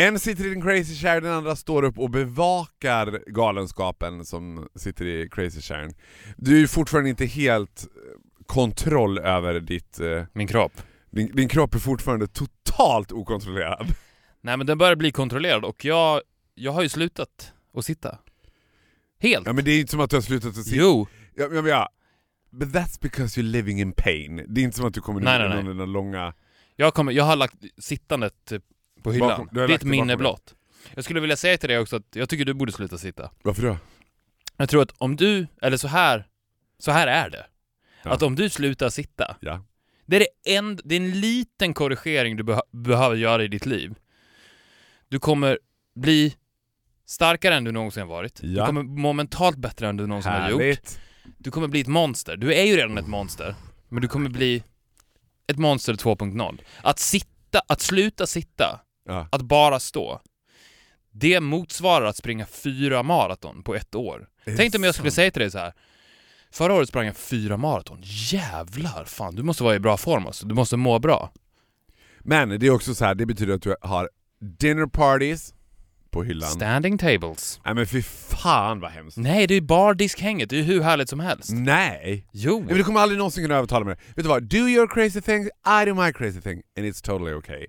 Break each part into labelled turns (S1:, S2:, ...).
S1: En sitter i den crazy chair, den andra står upp och bevakar galenskapen som sitter i crazy chairen. Du är ju fortfarande inte helt eh, kontroll över ditt... eh,
S2: Min kropp.
S1: Din, din kropp är fortfarande totalt okontrollerad.
S2: Nej men den börjar bli kontrollerad och jag, jag har ju slutat att sitta. Helt.
S1: Ja men det är inte som att du har slutat att sitta...
S2: Jo.
S1: Ja, men ja. But that's because you're living in pain. Det är inte som att du kommer
S2: Nej,
S1: ner
S2: nej,
S1: med
S2: nej.
S1: den långa...
S2: Jag, kommer, jag har lagt sittandet eh, på hyllan.
S1: Bakom- bakom
S2: minne blott. Jag skulle vilja säga till dig också att jag tycker du borde sluta sitta.
S1: Varför då?
S2: Jag tror att om du, eller så här, så här är det.
S1: Ja.
S2: Att om du slutar sitta,
S1: Ja.
S2: det är, det, en, det är en liten korrigering du beh- behöver göra i ditt liv. Du kommer bli starkare än du någonsin har varit.
S1: Ja.
S2: Du kommer må mentalt bättre än du någonsin har gjort.
S1: Härligt.
S2: Du kommer bli ett monster. Du är ju redan ett monster. Men du kommer bli ett monster 2.0. Att sitta, att sluta sitta,
S1: Ja.
S2: att bara stå. Det motsvarar att springa fyra maraton på ett år. Tänk om jag skulle
S1: sant?
S2: säga till dig så här. Förra året sprang jag fyra maraton. Jävlar, fan du måste vara i bra form alltså. Du måste må bra.
S1: Men det är också så här, det betyder att du har dinner parties på hyllan.
S2: Standing tables.
S1: Nej men fy fan vad hemskt.
S2: Nej, det är bardiskhänget. Det är ju hur härligt som helst.
S1: Nej!
S2: Jo.
S1: Nej, men du kommer aldrig någonsin kunna övertala mig. Vet du vad? Do your crazy thing, I do my crazy thing, and it's totally okay.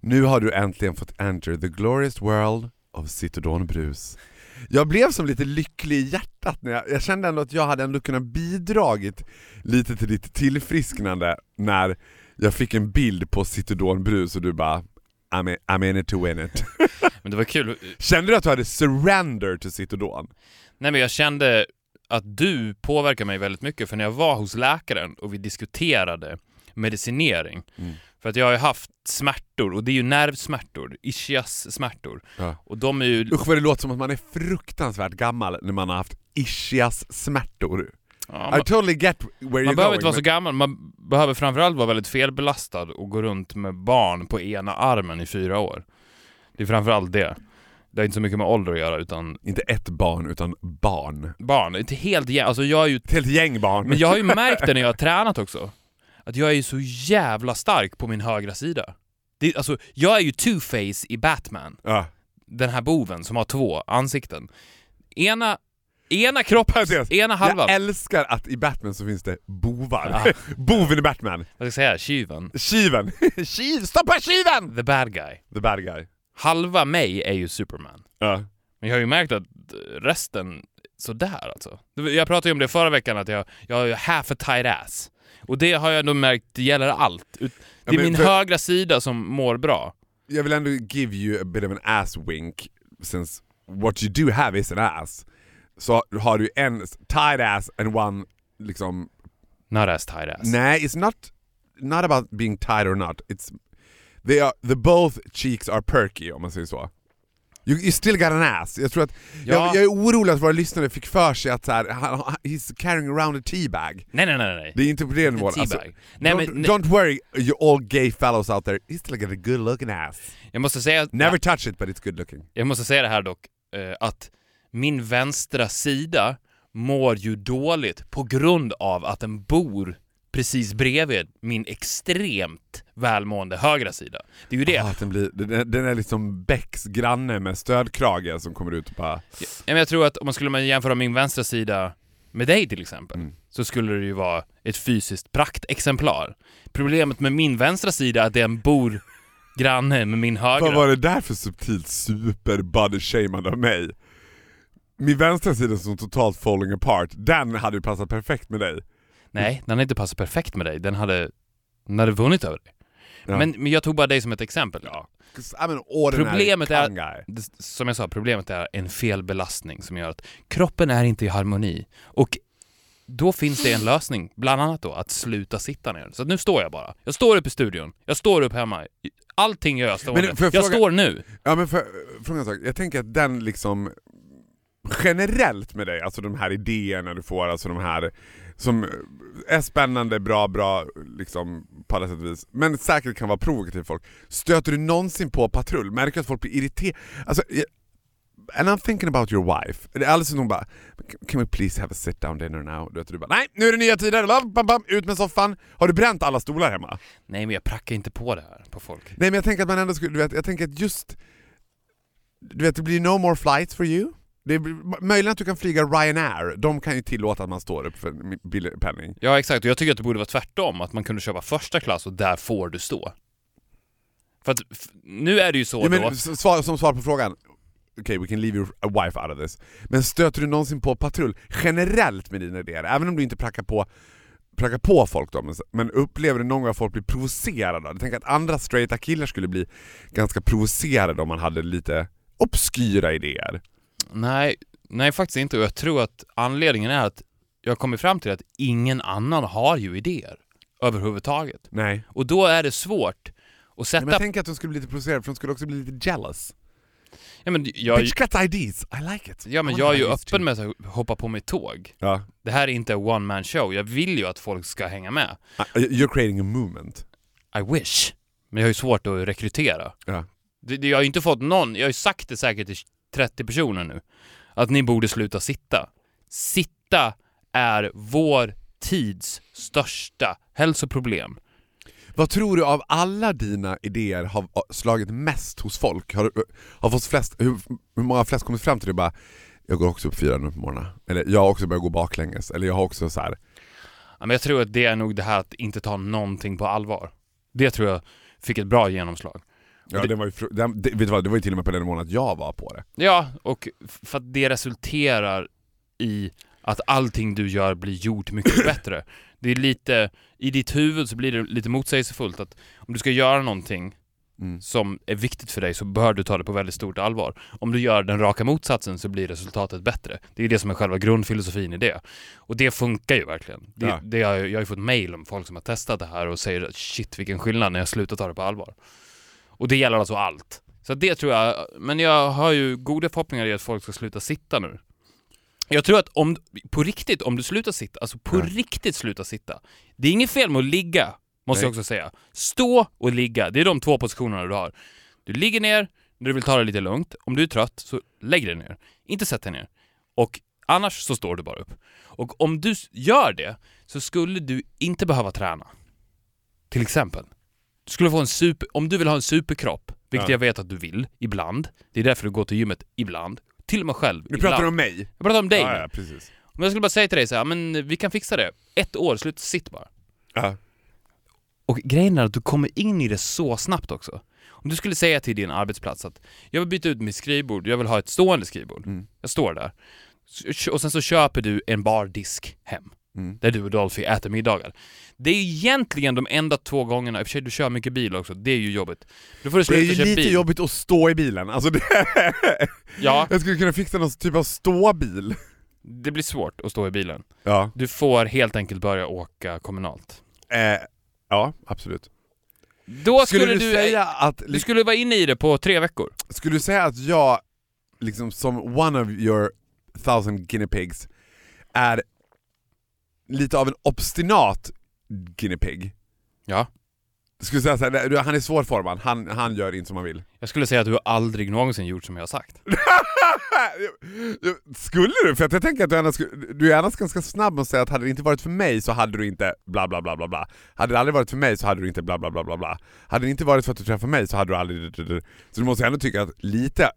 S1: Nu har du äntligen fått enter the glorious world of Citodonbrus. Jag blev som lite lycklig i hjärtat när jag, jag kände ändå att jag hade ändå kunnat bidragit lite till ditt tillfrisknande när jag fick en bild på Citodonbrus och du bara I'm in, I'm in it to win it.
S2: Men det var kul.
S1: Kände du att du hade surrender till Citodon?
S2: Nej men jag kände att du påverkar mig väldigt mycket för när jag var hos läkaren och vi diskuterade medicinering.
S1: Mm.
S2: För att jag har ju haft smärtor och det är ju nervsmärtor, ischias-smärtor.
S1: Ja.
S2: Och de är ju...
S1: Usch vad det låter som att man är fruktansvärt gammal när man har haft ischias-smärtor.
S2: Ja,
S1: I
S2: man,
S1: totally get where you're
S2: man behöver
S1: going,
S2: inte vara så
S1: men-
S2: gammal, man behöver framförallt vara väldigt felbelastad och gå runt med barn på ena armen i fyra år. Det är framförallt det. Det har inte så mycket med ålder att göra utan
S1: Inte ett barn, utan barn.
S2: barn. Inte helt jä- alltså jag är ju
S1: Ett helt gäng barn.
S2: Men jag har ju märkt det när jag har tränat också. Att jag är ju så jävla stark på min högra sida. Det, alltså, jag är ju two-face i Batman.
S1: Ja.
S2: Den här boven som har två ansikten. Ena, ena kroppen, ena halvan.
S1: Jag älskar att i Batman så finns det bovar.
S2: Ja.
S1: Boven i Batman.
S2: Vad ska jag säga? Tjuven.
S1: Tjuven. Tjuv, stoppa tjuven!
S2: The bad guy.
S1: The bad guy.
S2: Halva mig är ju Superman.
S1: Ja.
S2: Men jag har ju märkt att resten, sådär alltså. Jag pratade ju om det förra veckan, att jag, jag har ju half a tight ass. Och det har jag nog märkt, det gäller allt. Det är
S1: men
S2: min
S1: för-
S2: högra sida som mår bra.
S1: Jag vill ändå give you a bit of an ass wink, since what you do have is an ass. Så har du en tight ass and one liksom
S2: Not as tight ass.
S1: Nej, it's not not about being tight or not. It's they are the both cheeks are perky om man säger så. You, you still got an ass. Jag tror att
S2: Ja.
S1: jag, jag är orolig att våra lyssnare fick för sig att så här, he's carrying around a teabag.
S2: Nej, nej, nej, nej.
S1: Det är inte på det nivån. Alltså,
S2: Nej,
S1: don't,
S2: men-
S1: don't worry you all gay fellows out there, he's still got a good looking ass.
S2: Jag måste säga,
S1: Never touch it but it's good looking.
S2: jag måste säga det här dock, eh, att min vänstra sida mår ju dåligt på grund av att den bor precis bredvid min extremt välmående högra sida. Det är ju det.
S1: Ah, den, blir, den, den är liksom Becks granne med stödkrage som kommer ut och bara...
S2: Ja, men jag tror att om man skulle jämföra min vänstra sida med dig till exempel,
S1: Mm.
S2: så skulle det ju vara ett fysiskt praktexemplar. Problemet med min vänstra sida är att den bor granne med min högra.
S1: Vad var det där för subtilt super body av mig? Min vänstra sida som totalt falling apart, den hade ju passat perfekt med dig.
S2: Nej, den hade inte passat perfekt med dig. Den hade, den hade vunnit över dig.
S1: Ja.
S2: Men, men jag tog bara dig som ett exempel.
S1: ordinary
S2: Problemet är- Som jag sa, problemet är en felbelastning som gör att kroppen är inte i harmoni. Och då finns det en lösning, bland annat då att sluta sitta ner. Så nu står jag bara. Jag står upp i studion, jag står upp hemma. Allting gör jag stående.
S1: Men jag
S2: jag
S1: fråga-
S2: står nu.
S1: Ja men för, fråga en sak, jag tänker att den liksom generellt med dig, alltså de här idéerna du får, alltså de här som är spännande, bra, bra liksom på alla sätt och vis, men säkert kan vara provokativ folk. Stöter du någonsin på patrull? Märker du att folk blir irriterade? Alltså, and I'm thinking about your wife. Det är alldeles som hon bara Can we please have a sit down dinner now? Du vet, du bara nej, nu är det nya tider, Bam, bam, bam, ut med soffan. Har du bränt alla stolar hemma?
S2: Nej men jag prackar inte på det här på folk.
S1: Nej men jag tänker att man ändå skulle, du vet, jag tänker att just Du vet det blir no more flights for you det blir, Möjligen att du kan flyga Ryanair, de kan ju tillåta att man står upp för en billig penning.
S2: Ja exakt, och jag tycker att det borde vara tvärtom, att man kunde köpa första klass och där får du stå. För att nu är det ju så
S1: ja,
S2: då...
S1: men, s- svar, Som svar på frågan. Okej, we can leave your wife out of this. Men stöter du någonsin på patrull? Generellt med dina idéer? Även om du inte prackar på prackar på folk då, men, men upplever du någon gång att folk blir provocerade? Jag tänker att andra straighta killar skulle bli ganska provocerade om man hade lite obskyra idéer
S2: Nej, nej faktiskt inte. Och jag tror att anledningen är att jag har kommit fram till att ingen annan har ju idéer överhuvudtaget.
S1: Nej
S2: Och då är det svårt att
S1: Nej,
S2: sätta...
S1: men jag tänker att de skulle bli lite provocerade för de skulle också bli lite jealous.
S2: ja, men jag,
S1: Bitch got ideas, I like it.
S2: ja, men
S1: I
S2: jag är ju öppen med att hoppa på mitt tåg.
S1: Ja.
S2: Det här är inte en one man show. Jag vill ju att folk ska hänga med.
S1: Uh, You're creating a movement.
S2: I wish. Men jag har ju svårt att rekrytera.
S1: Ja.
S2: Det, det, jag har ju inte fått någon, jag har ju sagt det säkert till 30 personer nu, att ni borde sluta sitta. Sitta är vår tids största hälsoproblem.
S1: Vad tror du av alla dina idéer har uh, slagit mest hos folk? Har, du- har fått flest, hur, hur många har flest kommit fram till det bara jag går också upp fyra nu på morgonen. Eller jag har också börjat gå baklänges. Eller jag har också så här.
S2: Men jag tror att det är nog det här att inte ta någonting på allvar. Det tror jag fick ett bra genomslag.
S1: Ja,
S2: det-
S1: det, var ju, fru- det, vet du vad, det var ju till och med på den månaden att jag var på det.
S2: Ja, och för att det resulterar i att allting du gör blir gjort mycket bättre. Det är lite, i ditt huvud så blir det lite motsägelsefullt att om du ska göra någonting
S1: Mm.
S2: som är viktigt för dig så bör du ta det på väldigt stort allvar. Om du gör den raka motsatsen så blir resultatet bättre. Det är det som är själva grundfilosofin i det. Och det funkar ju verkligen. Det,
S1: Ja.
S2: det har, jag jag har ju fått mail om folk som har testat det här och säger att shit vilken skillnad när jag slutar ta det på allvar. Och det gäller alltså allt. Så det tror jag, men jag har ju goda förhoppningar i att folk ska sluta sitta nu. Jag tror att om, på riktigt, om du slutar sitta, alltså på
S1: Ja.
S2: riktigt sluta sitta. Det är inget fel med att ligga, måste
S1: Nej.
S2: jag också säga. Stå och ligga, det är de två positionerna du har. Du ligger ner när du vill ta det lite lugnt. Om du är trött, så lägg dig ner. Inte sätt dig ner. Och annars så står du bara upp. Och om du gör det, så skulle du inte behöva träna. Till exempel. Du skulle få en super... Om du vill ha en superkropp, vilket
S1: Ja.
S2: jag vet att du vill, ibland. Det är därför du går till gymmet ibland. Till och med själv.
S1: Nu
S2: ibland.
S1: pratar du om mig.
S2: Jag pratar om dig
S1: Ja, ja, precis.
S2: Om jag skulle bara säga till dig så här, men vi kan fixa det. Ett år, sluta sitt bara.
S1: Ja.
S2: Och grejen är att du kommer in i det så snabbt också. Om du skulle säga till din arbetsplats att jag vill byta ut mitt skrivbord, jag vill ha ett stående skrivbord.
S1: Mm.
S2: Jag står där. Och sen så köper du en bardisk hem.
S1: Mm.
S2: Där du och Dolphy äter middagar. Det är egentligen de enda två gångerna, i och för sig du kör mycket bil också, det är ju jobbigt. Då får du
S1: Det är
S2: sluta
S1: ju lite
S2: bil.
S1: jobbigt att stå i bilen. Alltså det
S2: Ja,
S1: Jag skulle kunna fixa någon typ av ståbil.
S2: det blir svårt att stå i bilen.
S1: Ja.
S2: Du får helt enkelt börja åka kommunalt.
S1: Eh, ja, absolut.
S2: Då skulle,
S1: Skulle, du,
S2: du,
S1: säga att,
S2: du skulle vara inne i det på tre veckor.
S1: skulle du säga att jag, liksom som one of your thousand guinea pigs, är lite av en obstinat guinea pig?
S2: Ja.
S1: Skulle säga såhär, han är svårformad, han, han gör inte som han vill.
S2: Jag skulle säga att du aldrig någonsin gjort som jag har sagt.
S1: skulle du? För att jag tänker att du är, annars, du är annars ganska snabb med att säga att hade det inte varit för mig så hade du inte bla bla bla bla bla. Hade det aldrig varit för mig så hade du inte bla bla bla bla bla. Hade det inte varit för att du träffade mig så hade du aldrig... Så du måste ändå tycka att lite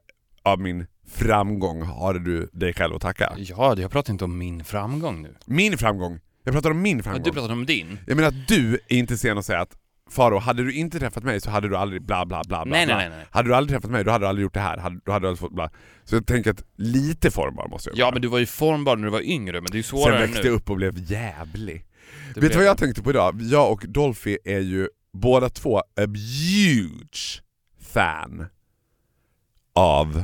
S1: av min framgång har du dig själv att tacka.
S2: Ja, jag pratar inte om min framgång nu.
S1: Min framgång? Jag pratar om min
S2: Ja,
S1: framgång.
S2: du pratar om din.
S1: Jag menar att du är inte sen att säga att Faro, hade du inte träffat mig så hade du aldrig bla bla bla bla
S2: Nej, nej, nej, nej.
S1: Hade du aldrig träffat mig då hade du aldrig gjort det här, hade, då hade du aldrig fått bla. Så jag tänker att lite formbar måste jag
S2: Ja,
S1: vara.
S2: men du var ju formbar när du var yngre, men det är ju
S1: Sen
S2: svårare
S1: växte
S2: nu.
S1: jag upp och blev jävlig.
S2: Det
S1: Vet du vad jag tänkte på idag? Jag och Dolphy är ju båda två a huge fan av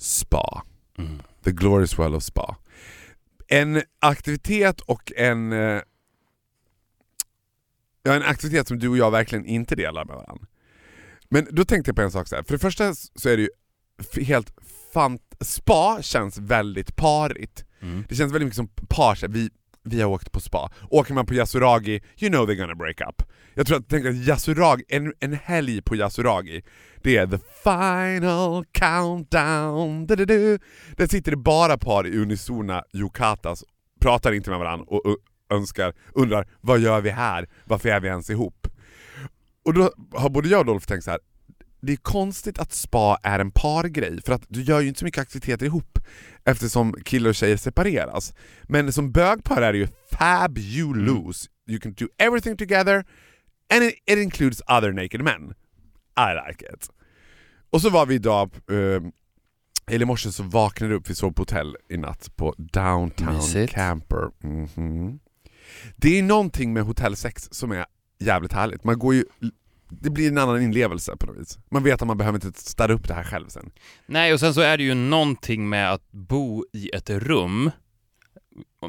S1: Spa.
S2: Mm.
S1: The Glorious Well of Spa. En aktivitet och en... eh, Ja, en aktivitet som du och jag verkligen inte delar med varandra. Men då tänkte jag på en sak så här. för det första så är det ju helt fant... Spa känns väldigt parigt.
S2: Mm.
S1: Det känns väldigt mycket som par, vi, vi har åkt på spa. Åker man på Yasuragi, you know they're gonna break up. Jag tror att, tänk att Yasuragi, en, en helg på Yasuragi, det är the final countdown. Da, da, da. Där sitter det bara par i unisona yukatas, pratar inte med varandra och önskar, undrar vad gör vi här? Varför är vi ens ihop? Och då har både jag och Dolph tänkt så här det är konstigt att spa är en pargrej, för att du gör ju inte så mycket aktiviteter ihop eftersom killar och tjejer separeras. Men som bögpar är det ju fabulous. You can do everything together and it, it includes other naked men. I like it. Och så var vi idag, eh, eller i morse så vaknade jag upp, vi sov på hotell i natt på Downtown
S2: Mysigt.
S1: Camper. Mhm. Det är någonting med hotellsex som är jävligt härligt. Man går ju, det blir en annan inlevelse på något vis. Man vet att man behöver inte städa upp det här själv sen.
S2: Nej, och sen så är det ju någonting med att bo i ett rum.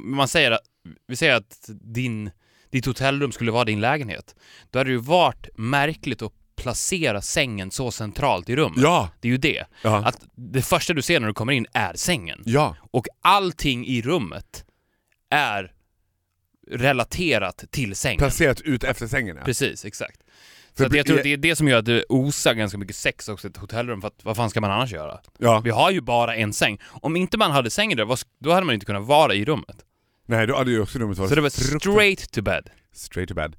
S2: Man säger att, vi säger att din, ditt hotellrum skulle vara din lägenhet. Då hade det ju varit märkligt att placera sängen så centralt i rummet.
S1: Ja!
S2: Det är ju det.
S1: Ja.
S2: Att det första du ser när du kommer in är sängen.
S1: ja.
S2: Och allting i rummet är relaterat till sängen.
S1: Placerat ut efter sängen ja.
S2: Precis, exakt. Så jag tror att det är det som gör att det osar ganska mycket sex också i ett hotellrum, för att vad fan ska man annars göra?
S1: ja.
S2: Vi har ju bara en säng. Om inte man hade sängen där, då hade man inte kunnat vara i rummet.
S1: Nej, då hade ju också rummet varit
S2: Så det var straight to bed.
S1: Straight to bed.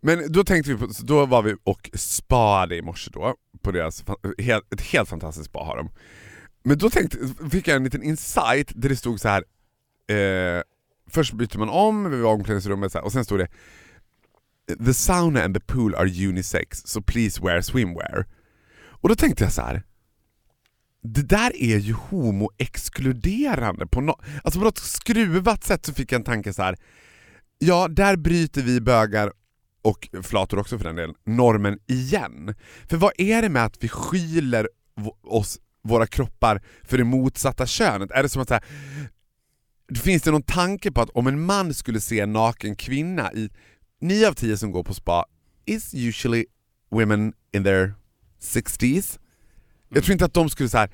S1: Men då tänkte vi på, då var vi och spade i morse då, på deras, helt, ett helt fantastiskt spa har de. Men då tänkte, fick jag en liten insight där det stod så här. Eh, först byter man om, vi var i omklädningsrummet så här, och sen stod det The sauna and the pool are unisex, so please wear swimwear. Och då tänkte jag så här. Det där är ju homoexkluderande. på, no alltså på något skruvat sätt så fick jag en tanke så här. Ja, där bryter vi bögar och flator också för den delen, normen igen. För vad är det med att vi skyler oss, våra kroppar för det motsatta könet? Är det som att så här, Finns det någon tanke på att om en man skulle se en naken kvinna i 9 av 10 som går på spa is usually women in their 60s. Jag tror inte att de skulle så här.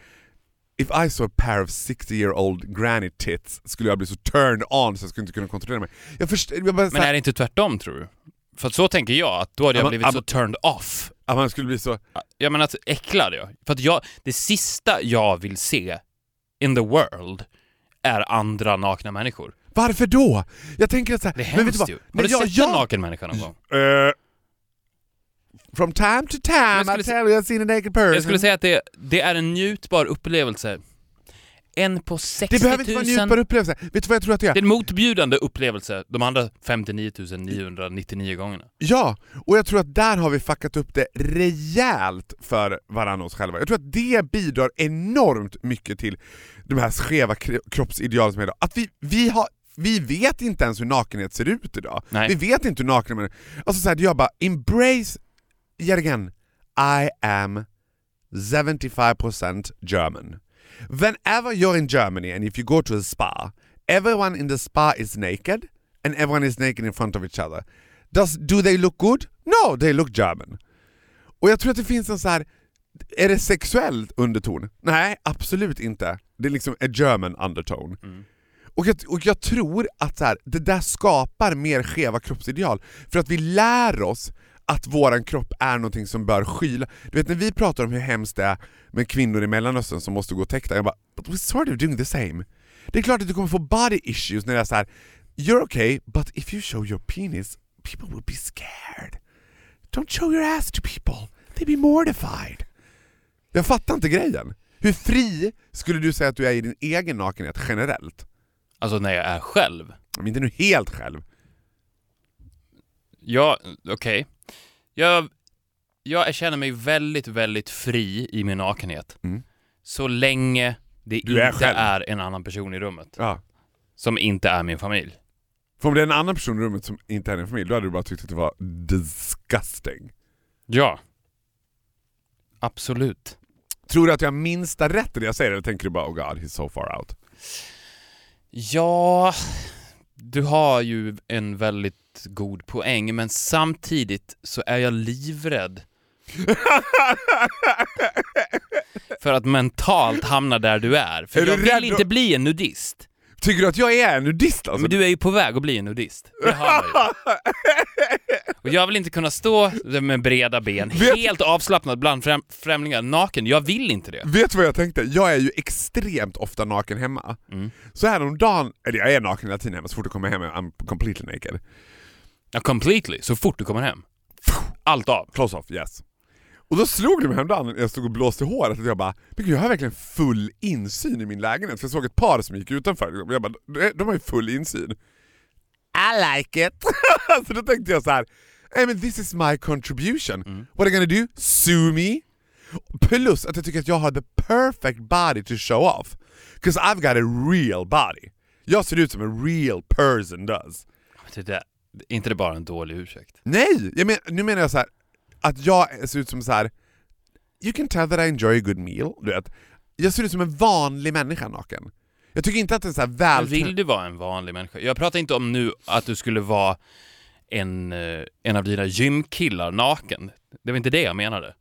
S1: If I saw a pair of 60 year old granny tits skulle jag bli så turned on så jag skulle inte kunna kontrollera mig. Jag förstår, jag bara,
S2: Men är det inte tvärtom tror du? För så tänker jag, att då hade
S1: Ja,
S2: jag
S1: men-
S2: blivit
S1: ja,
S2: så
S1: men-
S2: turned off.
S1: att man skulle bli så...
S2: Jag menar att äcklad jag. För att jag, det sista jag vill se in the world är andra nakna människor.
S1: Varför då? Jag tänker att så här,
S2: Det är
S1: men vet du
S2: hemskt
S1: vad?
S2: ju. Har
S1: Men
S2: du
S1: jag-
S2: sett
S1: jag-
S2: en naken människa någon gång?
S1: Eh, from time to time
S2: skulle
S1: I
S2: se-
S1: tell you I've seen a naked person.
S2: Jag skulle säga att det, det är en njutbar upplevelse. En på 60
S1: det
S2: 000.
S1: behöver inte vara en njutbar upplevelse. Vet du vad jag tror att det är?
S2: Det är en motbjudande upplevelse de andra 59 999 gångerna.
S1: Ja, och jag tror att där har vi fuckat upp det rejält för varandra och oss själva. Jag tror att det bidrar enormt mycket till de här skeva kro- kroppsideal som är idag. Att vi, vi, har, vi vet inte ens hur nakenhet ser ut idag.
S2: Nej.
S1: Vi vet inte hur naken man är. Alltså så här, jag bara, embrace, yet again, I am 75% German. Whenever you're in Germany and if you go to a spa, everyone in the spa is naked and everyone is naked in front of each other. Does, do they look good? No, they look German. Och jag tror att det finns en så här. är det sexuell underton? Nej, absolut inte. Det är liksom a German undertone. Och, jag, och jag tror att så här, det där skapar mer skeva kroppsideal, för att vi lär oss att våran kropp är någonting som bör skyla. Du vet när vi pratar om hur hemskt det är med kvinnor i Mellanöstern som måste gå täckta, jag bara but we're sort of doing the same. Det är klart att du kommer få body issues när det är så här. you're okay, but if you show your penis, people will be scared. Don't show your ass to people, they'll be mortified. Jag fattar inte grejen. Hur fri skulle du säga att du är i din egen nakenhet generellt?
S2: Alltså när jag är själv.
S1: Men inte nu helt själv.
S2: Ja, okej. Jag, jag känner mig väldigt, väldigt fri i min nakenhet.
S1: Mm.
S2: Så länge det
S1: Du är
S2: inte
S1: själv.
S2: är en annan person i rummet.
S1: Ja.
S2: Som inte är min familj.
S1: För om det är en annan person i rummet som inte är din familj, då hade du bara tyckt att det var disgusting.
S2: Ja. Absolut.
S1: Tror du att jag har minsta rätt det jag säger eller tänker du bara oh god, he's so far out?
S2: Ja, du har ju en väldigt god poäng, men samtidigt så är jag livrädd för att mentalt hamna där du är. För
S1: Är
S2: jag vill inte bli en nudist.
S1: Tycker du att jag är en nudist alltså?
S2: Men du är ju på väg att bli en nudist. Det hör man ju. Och jag vill inte kunna stå med breda ben,
S1: Vet-
S2: helt avslappnad bland främ främlingar, naken. Jag vill inte det.
S1: Vet du vad jag tänkte? Jag är ju extremt ofta naken hemma.
S2: Mm.
S1: Så här om dagen, eller jag är naken hela tiden hemma, så fort jag kommer hem I'm completely naked.
S2: Ja, completely, så fort du kommer hem. Allt av.
S1: Close off, yes. Och då slog det mig häromdagen när jag stod och blåste håret att jag bara, men gud, jag har verkligen full insyn i min lägenhet. För jag såg ett par som gick utanför, och jag bara, de- de har ju full insyn. I like it! så då tänkte jag så här, hey, men this is my contribution. What are you gonna do? Sue me? Plus att jag tycker att jag har the perfect body to show off. Because I've got a real body. Jag ser ut som en real person does.
S2: Det där, är inte det bara en dålig ursäkt?
S1: Nej! Jag men, nu menar jag så här att jag ser ut som så här. You can tell that I enjoy a good meal, du vet. Jag ser ut som en vanlig människa naken. Jag tycker inte att det är så här väl...
S2: vill du vara en vanlig människa? Jag pratar inte om nu att du skulle vara en, eh, en av dina gymkillar naken. Det var inte det jag menade.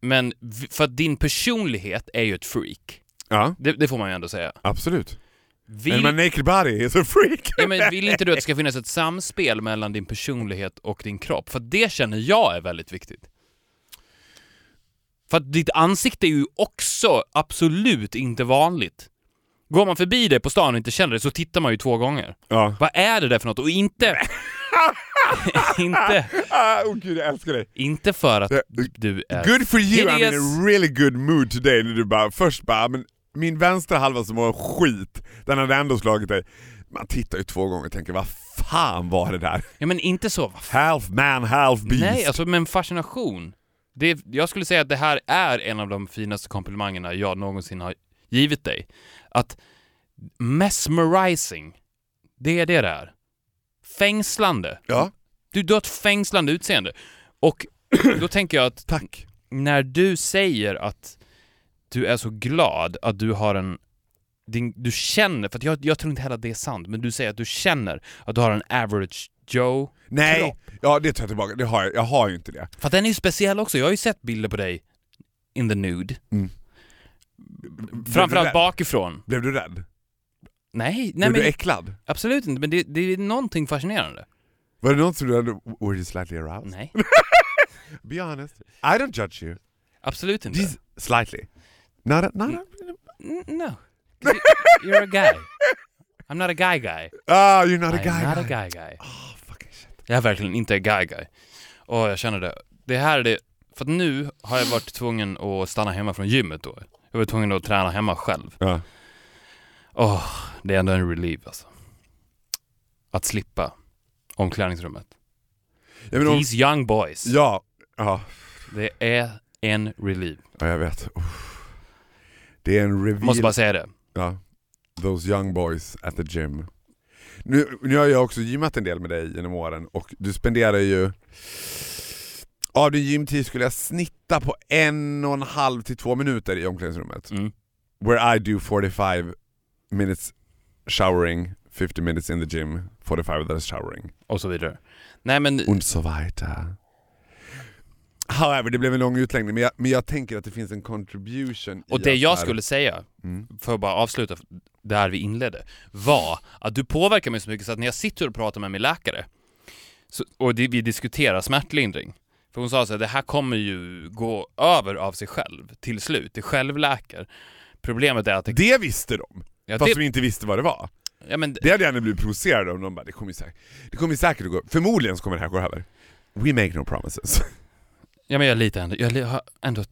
S2: Men för att din personlighet är ju ett freak.
S1: Ja,
S2: Det, det får man ju ändå säga.
S1: absolut.
S2: Vill,
S1: Men my naked body is a freak!
S2: ja, men vill inte du att det ska finnas ett samspel mellan din personlighet och din kropp? För det känner jag är väldigt viktigt. För att ditt ansikte är ju också absolut inte vanligt. Går man förbi dig på stan och inte känner det så tittar man ju två gånger.
S1: Ja.
S2: Vad är det där för något? Och inte... inte,
S1: Ah, oh gud, jag älskar dig.
S2: inte för att
S1: Det-
S2: du är...
S1: Good for you, I'm in a really good mood today. När du bara, först bara, men min vänstra halva som var skit, den hade ändå slagit dig. Man tittar ju två gånger och tänker, vad fan var det där?
S2: Ja men inte så.
S1: Half man, half beast.
S2: Nej, alltså med en fascination. Det, jag skulle säga att det här är en av de finaste komplimangerna jag någonsin har givit dig. Att mesmerizing, det är det det är. Fängslande.
S1: Ja,
S2: Du, du har ett fängslande utseende. Och då tänker jag att
S1: tack.
S2: när du säger att du är så glad att du har en din, du känner, för jag, jag tror inte heller att det är sant, men du säger att du känner att du har en average Joe
S1: Nej,
S2: kropp.
S1: ja det tar jag tillbaka, det har jag, jag har ju inte det.
S2: För den är ju speciell också. Jag har ju sett bilder på dig in the nude.
S1: Mm.
S2: Framförallt bakifrån.
S1: Blev du rädd?
S2: Nej, nej
S1: Blev
S2: men
S1: du äcklad?
S2: absolut inte. Men det, det är någonting fascinerande.
S1: Var det något som du hade, were you slightly aroused?
S2: Nej,
S1: Be honest. I don't judge you.
S2: absolut inte.
S1: Just slightly. Not a, not a,
S2: No. You're a guy. I'm not a guy guy.
S1: ah, you're not a
S2: I'm
S1: guy
S2: not
S1: guy.
S2: a guy guy.
S1: Oh, fucking shit.
S2: Jag är verkligen inte a guy guy. Och jag känner det. Det här är det, för att nu har jag varit tvungen att stanna hemma från gymmet då. Jag var tvungen att träna hemma själv.
S1: Ja.
S2: Åh, det är ändå en relief alltså. Att slippa omklädningsrummet.
S1: Menar, om,
S2: These young boys.
S1: ja, ja,
S2: Det är en relief.
S1: ja, jag vet. Uff. Det är en reveal.
S2: Måste bara säga det.
S1: Ja. Those young boys at the gym. Nu, nu har jag också gymmat en del med dig genom åren och du spenderar ju av din gymtid skulle jag snitta på en och en halv till två minuter i omklädningsrummet.
S2: Mm.
S1: Where I do 45 minutes showering, 50 minutes in the gym, 45 minutes showering.
S2: Och så vidare. Nej men,
S1: Und so weiter. However, det blev en lång utläggning, men jag, men jag tänker att det finns en contribution
S2: och det jag skulle säga,
S1: Mm.
S2: för att bara avsluta där vi inledde, var att du påverkar mig så mycket så att när jag sitter och pratar med min läkare så, och vi diskuterar smärtlindring, för hon sa så här, det här kommer ju gå över av sig själv till slut, det självläker. Problemet är att det,
S1: Det visste de,
S2: ja,
S1: fast
S2: det,
S1: de inte visste vad det var.
S2: ja, men,
S1: Det hade jag ändå blivit provocerad om de bara, det kommer säkert, det kommer säkert att gå, förmodligen så kommer det här gå över. We make no promises.
S2: ja, men jag litar ändå, jag har ändå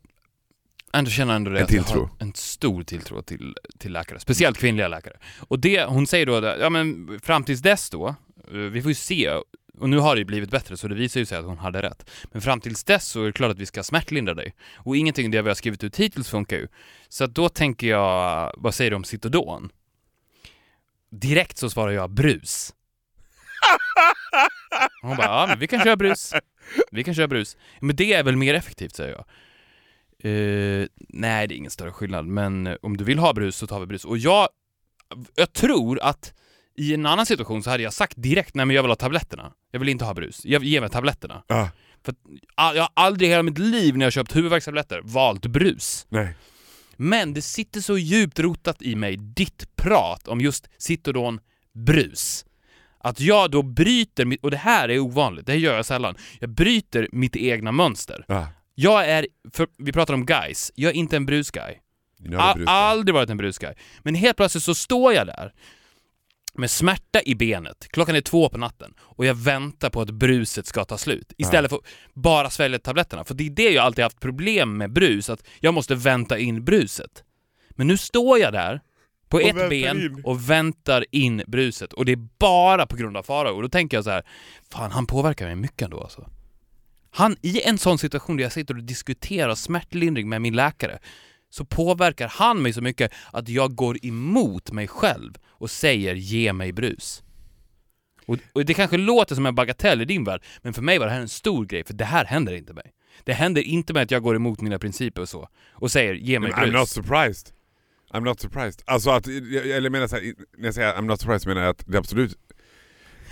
S2: Ändå känner ändå det
S1: En
S2: att jag
S1: tilltro.
S2: har en stor tilltro till, till läkare, speciellt kvinnliga läkare. Och det, hon säger då, ja men fram tills dess då, eh, vi får ju se, och nu har det ju blivit bättre så det visar ju sig att hon hade rätt. Men fram tills dess så är det klart att vi ska smärtlindra dig. Och ingenting av det vi har skrivit ut hittills funkar ju. Så att då tänker jag, vad säger du om Citodon? Direkt så svarar jag brus. Hon bara, ja men vi kan köra brus. Vi kan köra brus. Men det är väl mer effektivt säger jag. Uh, nej, det är ingen större skillnad, men om du vill ha brus så tar vi brus. Och jag jag tror att i en annan situation så hade jag sagt direkt nej men jag vill ha tabletterna. Jag vill inte ha brus. Jag, ge mig tabletterna.
S1: Ja,
S2: För att, ah, jag har aldrig i hela mitt liv när jag köpt huvudvärkstabletter valt brus.
S1: nej.
S2: Men det sitter så djupt rotat i mig, ditt prat om just Citodon brus. Att jag då bryter, mitt, och det här är ovanligt, det här gör jag sällan, jag bryter mitt egna mönster.
S1: Ja.
S2: Jag är, för, vi pratar om guys, jag är inte en brusguy. Aldrig varit en brusguy. Men helt plötsligt så står jag där med smärta i benet, klockan är två på natten och jag väntar på att bruset ska ta slut istället för att bara svälja tabletterna. För det är det jag alltid haft problem med brus, att jag måste vänta in bruset. Men nu står jag där på ett ben
S1: in.
S2: och väntar in bruset och det är bara på grund av Farao. Och då tänker jag så här, fan han påverkar mig mycket ändå alltså. Han, i en sån situation där jag sitter och diskuterar smärtlindring med min läkare, så påverkar han mig så mycket att jag går emot mig själv och säger ge mig brus. Och, och det kanske låter som en bagatell i din värld, men för mig var det här en stor grej, för det här händer inte mig. Det händer inte med att jag går emot mina principer och så, och säger ge mig
S1: Men I'm
S2: brus.
S1: not surprised. I'm not surprised. Alltså att, eller menar så här, när jag säger I'm not surprised menar jag att det absolut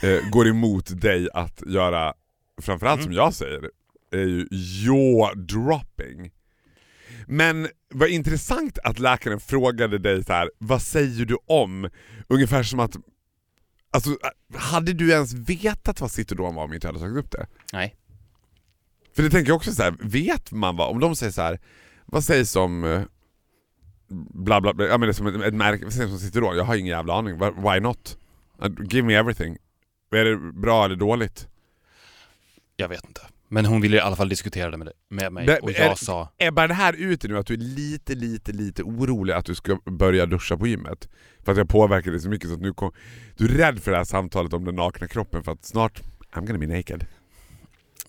S1: eh, går emot dig att göra, framförallt
S2: Mm.
S1: som jag säger, är ju jaw-dropping. Men vad intressant att läkaren frågade dig så här, vad säger du om? Ungefär som att, alltså hade du ens vetat vad Citodon var om inte jag hade tagit upp det?
S2: Nej.
S1: För det tänker jag också så här, vet man vad, om de säger så här, vad sägs om eh, bla bla bla, ja men det är som ett, ett märke, vad sägs om Citron? Jag har ingen jävla aning, Why- why not? Uh, Give me everything. Är det bra eller dåligt?
S2: Jag vet inte. Men hon ville i alla fall diskutera det med, med mig och
S1: är-
S2: jag sa
S1: Ebbar det här ute nu att du är lite, lite, lite orolig att du ska börja duscha på gymmet? För att jag påverkar dig så mycket så att nu kom, du är rädd för det här samtalet om den nakna kroppen för att snart, I'm gonna be naked.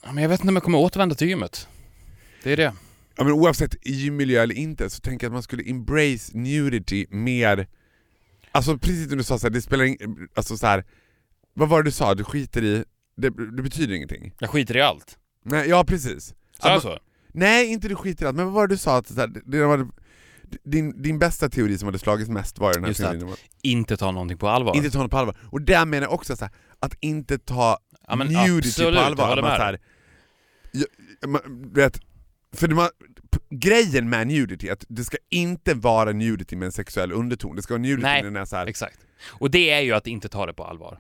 S2: ja, men jag vet inte om jag kommer återvända till gymmet. Det är det.
S1: Ja, men oavsett gymmiljö eller inte så tänker jag att man skulle embrace nudity mer Alltså precis som du sa, så här, det spelar ing- alltså så här, Vad var det du sa? Du skiter i... Det, det betyder ingenting?
S2: Jag skiter i allt.
S1: Nej, ja precis. Att
S2: jag
S1: man-
S2: så?
S1: Nej, inte du skiter i allt, men vad var det du sa? Att, så här, det var, din, din bästa teori som hade slagits mest var den här
S2: Just
S1: teorin att
S2: Inte ta någonting på allvar.
S1: inte ta något på allvar. Och där menar jag också så här, att inte ta
S2: Ja, men
S1: nudity
S2: absolut,
S1: på
S2: jag
S1: allvar. Att man,
S2: med
S1: så här, jag, man, vet, för man, grejen med nudity är att det ska inte vara nudity med en sexuell underton, det ska vara nudity
S2: Nej,
S1: när den är så här,
S2: Exakt. Och det är ju att inte ta det på allvar.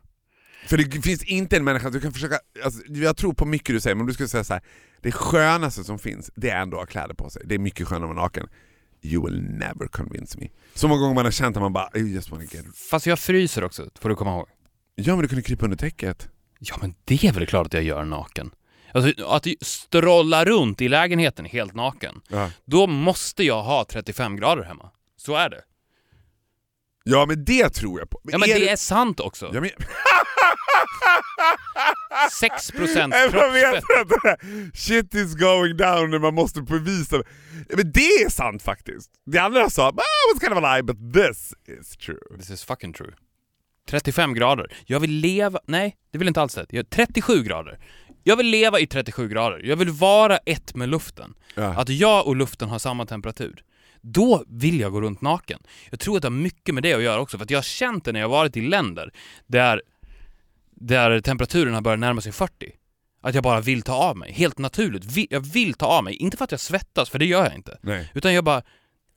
S1: För det finns inte en människa, du kan försöka, alltså, jag tror på mycket du säger, men om du skulle säga så här, det skönaste som finns, det är ändå att ha kläder på sig. Det är mycket skönare att vara naken. You will never convince me. Så många gånger man har känt att man bara, I just wanna get...
S2: Fast jag fryser också, får du komma ihåg.
S1: Ja men du kunde krypa under täcket.
S2: Ja men det är väl klart att jag gör naken. Alltså att strolla runt i lägenheten helt naken.
S1: Ja.
S2: Då måste jag ha 35 grader hemma. Så är det.
S1: Ja men det tror jag på.
S2: Ja men det
S1: det-
S2: är sant också.
S1: Ja, men...
S2: 6%
S1: Jag vet
S2: kroppsfett.
S1: att shit is going down när man måste bevisa. Men det är sant faktiskt. Det andra sa, ah, was kind of a lie, but this is true.
S2: This is fucking true. 35 grader. Jag vill leva... Nej, det vill inte alls det. Jag- 37 grader. Jag vill leva i 37 grader. Jag vill vara ett med luften.
S1: Ja.
S2: Att jag och luften har samma temperatur. Då vill jag gå runt naken. Jag tror att det har mycket med det att göra också, för att jag har känt det när jag har varit i länder där, där temperaturen har börjat närma sig 40. Att jag bara vill ta av mig, helt naturligt. Jag vill ta av mig, inte för att jag svettas, för det gör jag inte.
S1: Nej.
S2: Utan jag bara,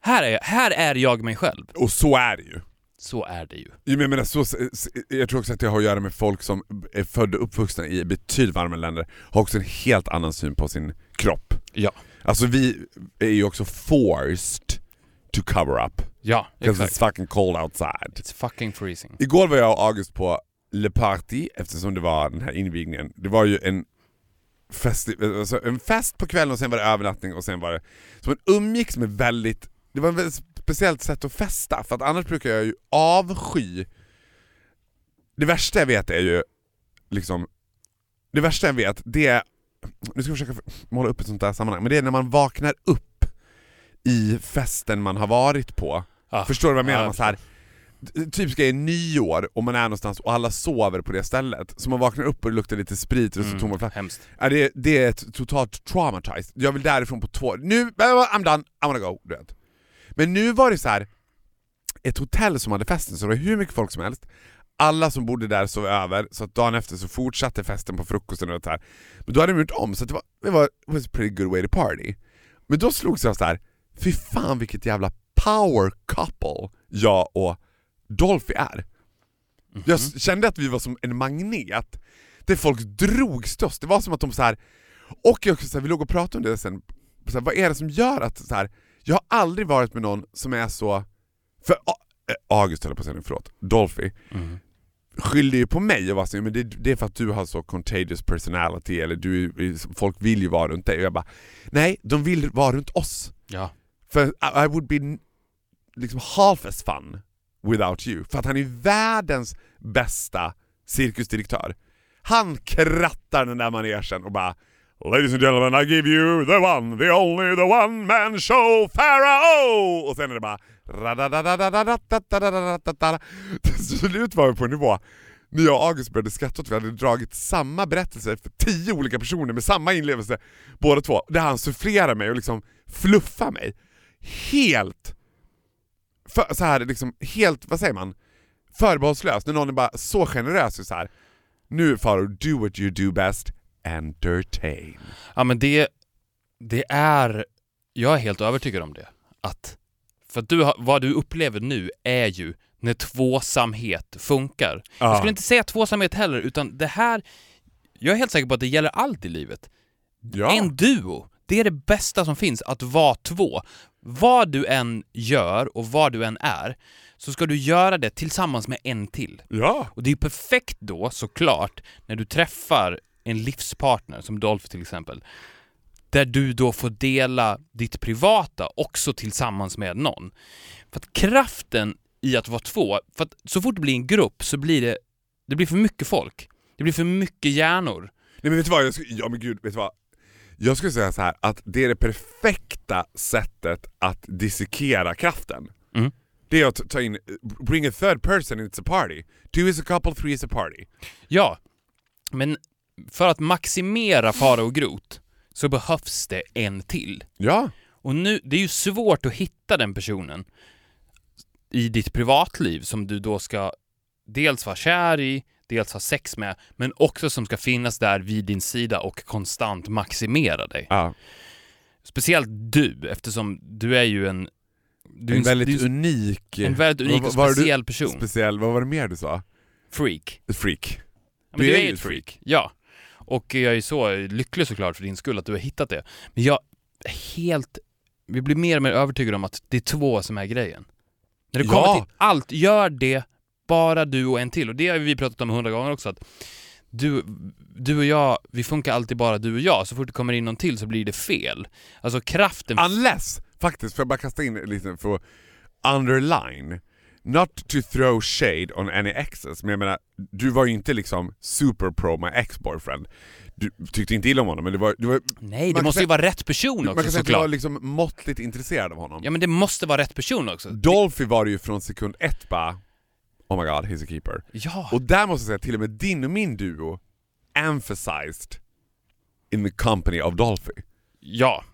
S2: här är jag, här är jag mig själv.
S1: Och så är det ju.
S2: Så är det ju.
S1: Jag, menar, så, jag tror också att det har att göra med folk som är födda och uppvuxna i betydligt varmare länder, har också en helt annan syn på sin kropp.
S2: Ja.
S1: Alltså vi är ju också forced to cover up.
S2: Ja, exakt.
S1: it's fucking cold outside.
S2: It's fucking freezing.
S1: Igår var jag och August på Le Party eftersom det var den här invigningen. Det var ju en fest, alltså en fest på kvällen och sen var det övernattning och sen var det... Så man umgicks med väldigt... Det var ett väldigt speciellt sätt att festa för att annars brukar jag ju avsky... Det värsta jag vet är ju liksom... Det värsta jag vet det är... Nu ska jag försöka måla upp ett sånt där sammanhang, men det är när man vaknar upp i festen man har varit på.
S2: Ja.
S1: Förstår du vad jag menar?
S2: Ja,
S1: man så här, typ är nyår och man är någonstans och alla sover på det stället. Så man vaknar upp och det luktar lite sprit och så
S2: Mm,
S1: tomma flaskor. Ja, det, det är ett totalt traumatized. Jag vill därifrån på två... Nu, I'm done, I wanna go. Du vet. Men nu var det så här. ett hotell som hade festen, så det var hur mycket folk som helst. Alla som bodde där sov över, så att dagen efter så fortsatte festen på frukosten och det här. Men då hade de gjort om, så det var, det var it was a pretty good way to party. Men då slogs jag så här. fy fan vilket jävla power couple jag och Dolphy är. Jag s- kände att vi var som en magnet, där folk drogs till oss. Det var som att de så här och jag, så här, vi låg och pratade om det sen, så här, vad är det som gör att så här, jag har aldrig varit med någon som är så, för August höll på att säga förlåt, Dolphy, skyllde ju på mig och var så, men det, det är för att du har så contagious personality, eller du, folk vill ju vara runt dig. Och jag bara, nej, de vill vara runt oss.
S2: Ja.
S1: För I, I would be liksom half as fun without you. För att han är världens bästa cirkusdirektör. Han krattar den där manegen och bara Ladies and gentlemen, I give you the one, the only, the one man show, Pharaoh! Och sen är det bara... Till slut var vi på en nivå när jag och August började skratta åt vi hade dragit samma berättelse för tio olika personer med samma inlevelse båda två, där han sufflerar mig och liksom fluffar mig. Helt... För, så här, liksom, helt, vad säger man? Förbehållslöst, när någon är bara så generös och så här. Nu Farao, do what you do best, entertain.
S2: Ja men det, det är, jag är helt övertygad om det. Att, för att du vad du upplever nu är ju när tvåsamhet funkar. Jag
S1: Ja.
S2: skulle inte säga tvåsamhet heller, utan det här, jag är helt säker på att det gäller allt i livet.
S1: Ja.
S2: En duo, det är det bästa som finns, att vara två. Vad du än gör och vad du än är, så ska du göra det tillsammans med en till.
S1: ja.
S2: Och det är ju perfekt då, såklart, när du träffar en livspartner, som Dolph till exempel, där du då får dela ditt privata också tillsammans med någon. För att kraften i att vara två, för att så fort det blir en grupp så blir det, det blir för mycket folk. Det blir för mycket hjärnor.
S1: Nej men vet du vad, jag skulle, ja men gud, vet du vad? Jag skulle säga så här att det är det perfekta sättet att dissekera kraften.
S2: Mm.
S1: Det är att ta in, bring a third person it's a party. Two is a couple, three is a party.
S2: Ja, men för att maximera fara och grot så behövs det en till.
S1: Ja.
S2: Och nu, det är ju svårt att hitta den personen i ditt privatliv som du då ska dels vara kär i, dels ha sex med, men också som ska finnas där vid din sida och konstant maximera dig.
S1: ja.
S2: Speciellt du, eftersom du är ju en... Du är
S1: En väldigt
S2: du
S1: unik...
S2: en väldigt unik och
S1: var du-
S2: speciell person.
S1: Speciell, vad var det mer du sa?
S2: freak.
S1: Freak.
S2: Ja, men
S1: Du är
S2: är
S1: ju ett
S2: ett freak. Ja. Och jag är så lycklig såklart för din skull att du har hittat det. Men jag är helt... Vi blir mer och mer övertygade om att det är två som är grejen. När det kommer
S1: Ja.
S2: till allt, gör det bara du och en till. Och det har vi pratat om hundra gånger också. Att du, du och jag, vi funkar alltid bara du och jag. Så fort det kommer in någon till så blir det fel. Alltså kraften...
S1: Unless, faktiskt, får jag bara kasta in lite för underline, not to throw shade on any exes, men jag menar, du var ju inte liksom super pro my ex-boyfriend. Du tyckte inte illa om honom, men det var... Det var
S2: Nej, det
S1: man
S2: måste ju
S1: säga-
S2: vara rätt person
S1: man
S2: också
S1: kan säga att du var liksom måttligt intresserad av honom.
S2: Ja men det måste vara rätt person också.
S1: Dolphy var det ju från sekund ett bara, oh my god, he's a keeper.
S2: Ja.
S1: Och där måste jag säga, till och med din och min duo emphasized in the company of Dolphy.
S2: Ja.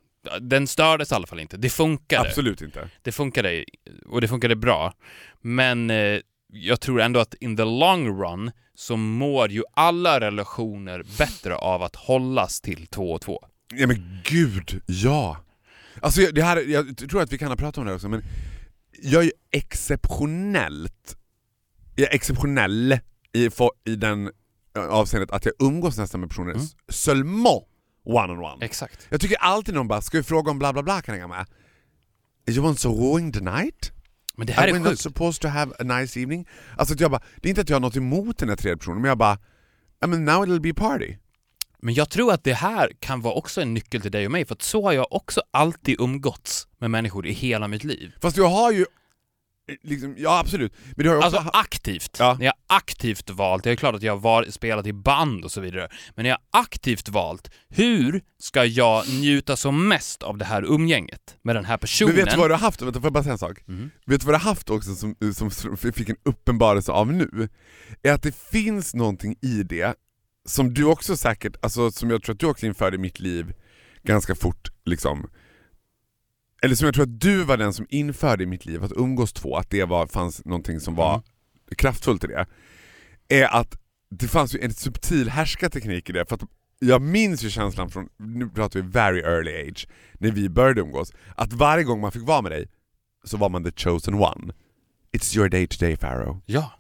S2: Den stördes i alla fall inte. Det funkade.
S1: Absolut inte.
S2: Det funkade, och det funkade bra. Men eh, jag tror ändå att in the long run så mår ju alla relationer bättre av att hållas till två och två.
S1: Ja men gud, ja! Alltså det här, jag tror att vi kan ha pratat om det också, men jag är exceptionellt, jag är exceptionell i, i den eh, avseendet att jag umgås nästan med personer
S2: mm.
S1: seulement one-on-one.
S2: Exakt.
S1: Jag tycker alltid någon bara, ska vi fråga om bla bla bla kan jag med? You want so ruin the night?
S2: Men det här
S1: Are we
S2: är
S1: not
S2: sjukt.
S1: supposed to have a nice evening? Alltså att jag bara, det är inte att jag har något emot den här tredje personen, men jag bara, I mean now it'll be party.
S2: Men jag tror att det här kan vara också en nyckel till dig och mig, för att så har jag också alltid umgåtts med människor i hela mitt liv.
S1: Fast jag har ju, liksom, ja absolut, men har
S2: Alltså aktivt.
S1: Ja.
S2: När jag aktivt valt, det är klart att jag har spelat i band och så vidare, men när jag aktivt valt, hur ska jag njuta som mest av det här umgänget med den här personen?
S1: Men vet du vad du har haft, vänta får jag bara säga en sak?
S2: Mhm.
S1: Vet du vad du har haft också som, som, fick en uppenbarelse av nu? Är att det finns någonting i det som du också säkert, alltså som jag tror att du också införde i mitt liv ganska fort liksom eller som jag tror att du var den som införde i mitt liv, att umgås två, att det var, fanns någonting som var
S2: Mm.
S1: kraftfullt i det, är att det fanns ju en subtil härskarteknik i det. För att jag minns ju känslan från, nu pratar vi very early age, när vi började umgås, att varje gång man fick vara med dig så var man the chosen one. It's your day today Pharaoh.
S2: Ja.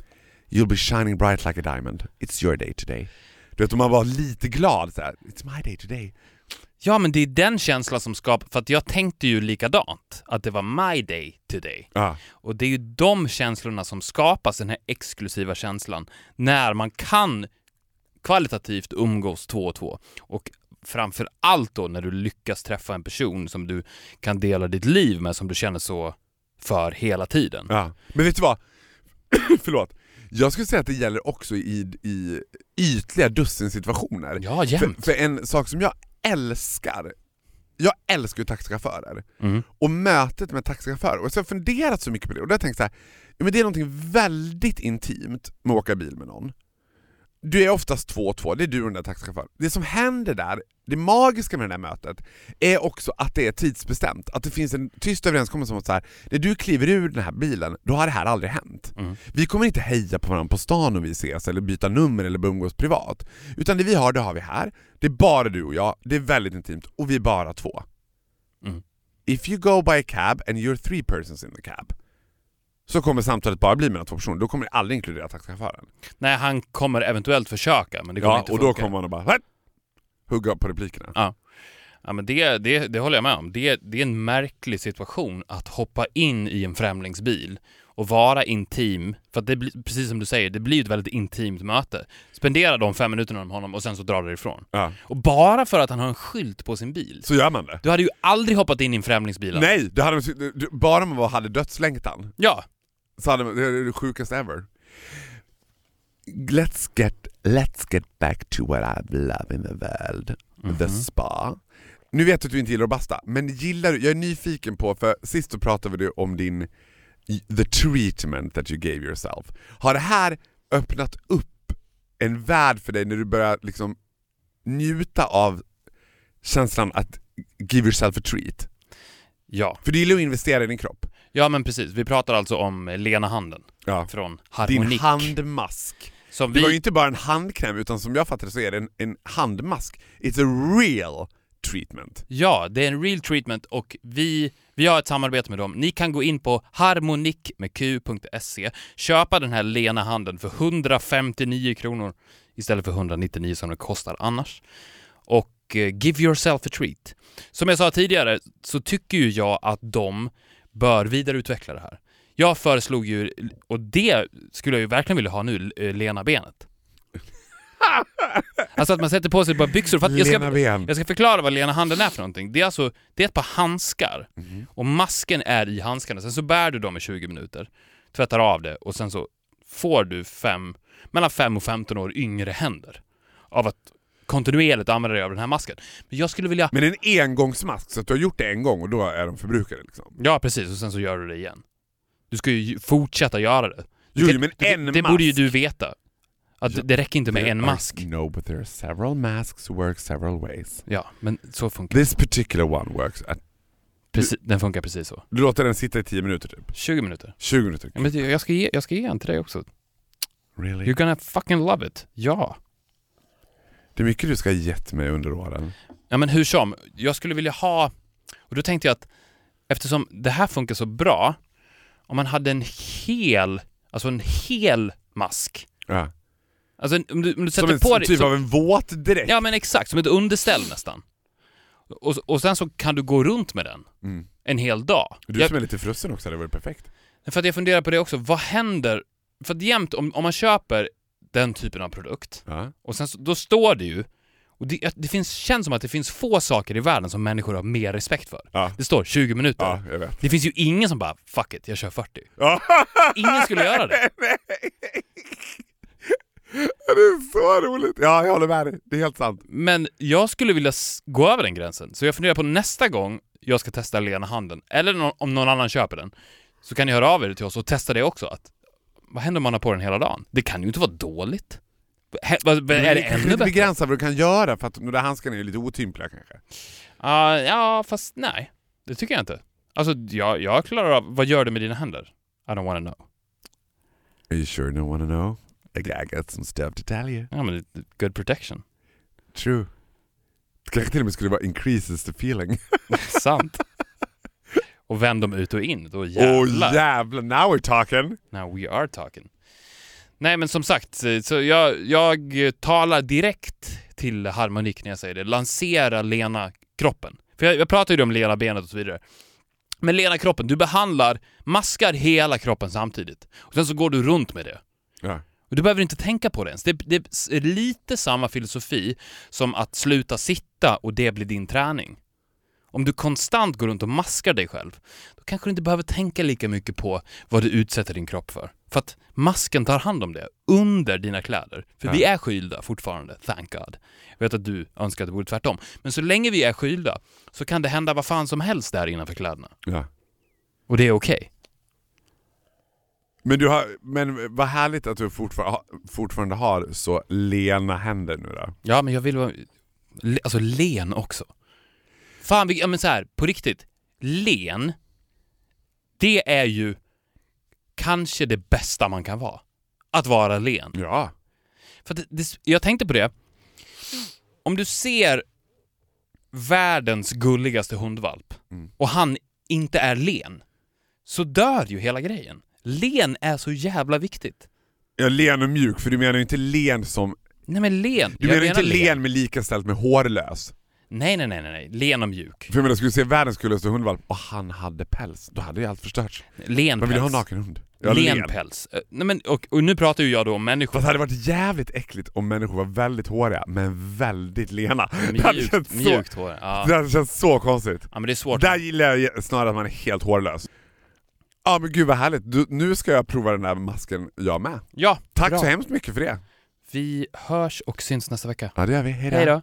S1: You'll be shining bright like a diamond. It's your day today. Du vet, man var lite glad så här, It's my day today.
S2: Ja, men det är den känslan som skapar, för att jag tänkte ju likadant, att det var my day today.
S1: Ja.
S2: Och det är ju de känslorna som skapas, den här exklusiva känslan, när man kan kvalitativt umgås två och två. Och framför allt då när du lyckas träffa en person som du kan dela ditt liv med, som du känner så för hela tiden.
S1: Ja. Men vet du vad? Förlåt. Jag skulle säga att det gäller också i, i ytliga dussinsituationer.
S2: Ja,
S1: För,
S2: jämt.
S1: för en sak som jag älskar, jag älskar ju taxichaufförer.
S2: Mm.
S1: Och mötet med taxichaufförer. Och så har jag funderat så mycket på det och då har jag tänkt så här, men det är någonting väldigt intimt med att åka bil med någon. Du är oftast två och två, det är du och den där taxichauffören. Det som händer där, det magiska med det där mötet, är också att det är tidsbestämt. Att det finns en tyst överenskommelse om att så här, när du kliver ur den här bilen, då har det här aldrig hänt.
S2: Mm.
S1: Vi kommer inte heja på varandra på stan om vi ses, eller byta nummer eller umgås privat. Utan det vi har, det har vi här. Det är bara du och jag, det är väldigt intimt, och vi är bara två.
S2: Mm.
S1: If you go by a cab and you're three persons in the cab, så kommer samtalet bara bli mellan två personer, då kommer det aldrig inkludera taxichauffören.
S2: Nej, han kommer eventuellt försöka, men det kommer
S1: Ja,
S2: inte
S1: och då
S2: funka.
S1: kommer man att bara "Hä?" hugga på replikerna.
S2: Ja. Ja, men det, det, det håller jag med om. Det, det är en märklig situation att hoppa in i en främlingsbil och vara intim, för att det blir, precis som du säger, det blir ett väldigt intimt möte. Spendera de fem minuterna med honom och sen så drar du ifrån.
S1: Ja.
S2: Och bara för att han har en skylt på sin bil.
S1: Så gör man det.
S2: Du hade ju aldrig hoppat in i en främlingsbil.
S1: Nej, det hade, du- bara man hade dödslängtan
S2: Ja,
S1: man, det är det sjukaste ever. Let's get, let's get back to what I love in the world, the spa. Nu vet jag att du inte gillar att basta, men gillar du, jag är nyfiken på, för sist så pratade vi om din the treatment that you gave yourself. Har det här öppnat upp en värld för dig när du börjar liksom njuta av känslan att give yourself a treat?
S2: ja.
S1: För du gillar att investera i din kropp.
S2: Ja men precis, vi pratar alltså om Lena Handen
S1: Ja.
S2: från
S1: Din
S2: Harmonik.
S1: handmask.
S2: som
S1: Det var ju
S2: vi,
S1: inte bara en handkräm utan som jag fattar så är det en, en handmask. It's a real treatment.
S2: Ja, det är en real treatment och vi, vi har ett samarbete med dem. Ni kan gå in på harmonikmedq.se, köpa den här lena handen för 159 kronor istället för 199 som det kostar annars. Och eh, give yourself a treat. Som jag sa tidigare så tycker ju jag att de bör vidareutveckla det här. Jag föreslog ju, och det skulle jag ju verkligen vilja ha nu, eh, lena benet. Alltså att man sätter på sig ett par byxor. För att jag, ska, jag ska förklara vad lena handen är för någonting. Det är alltså det är ett par handskar
S1: Mhm.
S2: och masken är i handskarna. Sen så bär du dem i 20 minuter, tvättar av det och sen så får du fem, mellan 5 och 15 år yngre händer av att kontinuerligt använda dig av den här masken. Men jag skulle vilja...
S1: Men en engångsmask, så att du har gjort det en gång och då är de förbrukade liksom.
S2: Ja, precis. Och sen så gör du det igen. Du ska ju fortsätta göra det.
S1: Jo,
S2: Det-
S1: men
S2: det,
S1: en
S2: Det
S1: mask.
S2: borde ju du veta. Att
S1: Ja,
S2: det räcker inte med en
S1: are-
S2: mask.
S1: No, but there are several masks work several ways.
S2: Ja, men så funkar det.
S1: This particular one works at...
S2: Precis, den funkar precis så.
S1: Du låter den sitta i 10 minuter typ.
S2: 20 minuter.
S1: 20 minuter.
S2: Ja, men jag ska ge, jag ska ge en till dig också.
S1: Really?
S2: You're gonna fucking love it. Ja.
S1: Det är mycket du ska ha gett mig under åren.
S2: Ja men hur som, jag skulle vilja ha... Och då tänkte jag att eftersom det här funkar så bra, om man hade en hel, alltså en hel mask.
S1: Ja.
S2: Alltså om du, om du
S1: Som
S2: sätter
S1: en
S2: på dig...
S1: typ
S2: som-
S1: av en våt dräkt.
S2: Ja men exakt, som ett underställ nästan. Och, och sen så kan du gå runt med den
S1: Mm.
S2: en hel dag.
S1: Du
S2: Jag,
S1: som är lite frusen också, det vore perfekt.
S2: för att jag funderar på det också, vad händer? För att jämt, om, om man köper den typen av produkt,
S1: Ja.
S2: och sen så, då står det ju, och det, det finns, känns som att det finns få saker i världen som människor har mer respekt för.
S1: Ja.
S2: Det står 20 minuter.
S1: Ja, jag vet.
S2: Det finns ju ingen som bara 'fuck it, jag kör 40'
S1: Ja.
S2: Ingen skulle göra det.
S1: Det är så roligt. Ja, jag håller med dig. Det är helt sant.
S2: Men jag skulle vilja gå över den gränsen, så jag funderar på nästa gång jag ska testa Lena handen, eller om någon annan köper den, så kan ni höra av er till oss och testa det också. Att, vad händer om man har på den hela dagen? Det kan ju inte vara dåligt. Vad- är det ännu bättre?
S1: begränsat vad du kan göra för att de där handskarna är lite otympliga kanske.
S2: Ja, ja, fast nej. Det tycker jag inte. Alltså, jag, jag klarar av... Vad gör du med dina händer? I don't wanna know.
S1: Are you sure you don't wanna know? I got some stuff to tell you.
S2: Ja, men good protection.
S1: True. Det kanske till och med skulle vara increases the feeling.
S2: Sant. Och vänd dem ut och in, då jävlar.
S1: jävlar, now we're talking!
S2: Now we are talking. Nej men som sagt, eh, så jag, jag talar direkt till harmonik när jag säger det. Lansera lena kroppen. För jag, jag pratar ju om lena benet och så vidare. Men lena kroppen, du behandlar, maskar hela kroppen samtidigt. Och sen så går du runt med det.
S1: Ja.
S2: Och du behöver inte tänka på det ens. Det, det är lite samma filosofi som att sluta sitta och det blir din träning. Om du konstant går runt och maskar dig själv, då kanske du inte behöver tänka lika mycket på vad du utsätter din kropp för. För att masken tar hand om det under dina kläder. För
S1: Ja.
S2: vi är skylda fortfarande, thank God. Jag vet att du önskar att det vore tvärtom. Men så länge vi är skylda så kan det hända vad fan som helst där innanför kläderna.
S1: Ja.
S2: Och det är okej.
S1: Men, du har, men vad härligt att du fortfarande, ha- fortfarande har så lena händer nu då.
S2: Ja, men jag vill vara... Alltså len också. Fan, vi, ja men så här, på riktigt. Len, det är ju kanske det bästa man kan vara. Att vara len.
S1: Ja.
S2: För det, det, jag tänkte på det. Om du ser världens gulligaste hundvalp
S1: Mm.
S2: och han inte är len, så dör ju hela grejen. Len är så jävla viktigt.
S1: ja. Len och mjuk, för du menar ju inte len som...
S2: Nej men len.
S1: Du
S2: Jag
S1: menar inte len med lika ställt med hårlös?
S2: Nej, nej, nej, nej. Len och mjuk.
S1: För jag menar, skulle du se världens gulligaste hundvalp och han hade päls, då hade ju allt förstörts.
S2: Len
S1: Man vill ju ha en
S2: päls.
S1: naken hund. Ja,
S2: len
S1: len.
S2: päls. Eh, Nej, men, och, och nu pratar ju jag då om människor.
S1: Fast det hade varit jävligt äckligt om människor var väldigt håriga, men väldigt lena. Det hade
S2: Mjukt,
S1: känts så,
S2: mjukt hår. Ja.
S1: det hade känts så konstigt.
S2: ja, men det är svårt.
S1: Där gillar jag snarare att man är helt hårlös. Ja men gud vad härligt, du, nu ska jag prova den där masken jag med.
S2: Ja,
S1: Tack
S2: bra.
S1: så hemskt mycket för det.
S2: Vi hörs och syns nästa vecka.
S1: Ja det gör vi, hejdå.
S2: Hej då.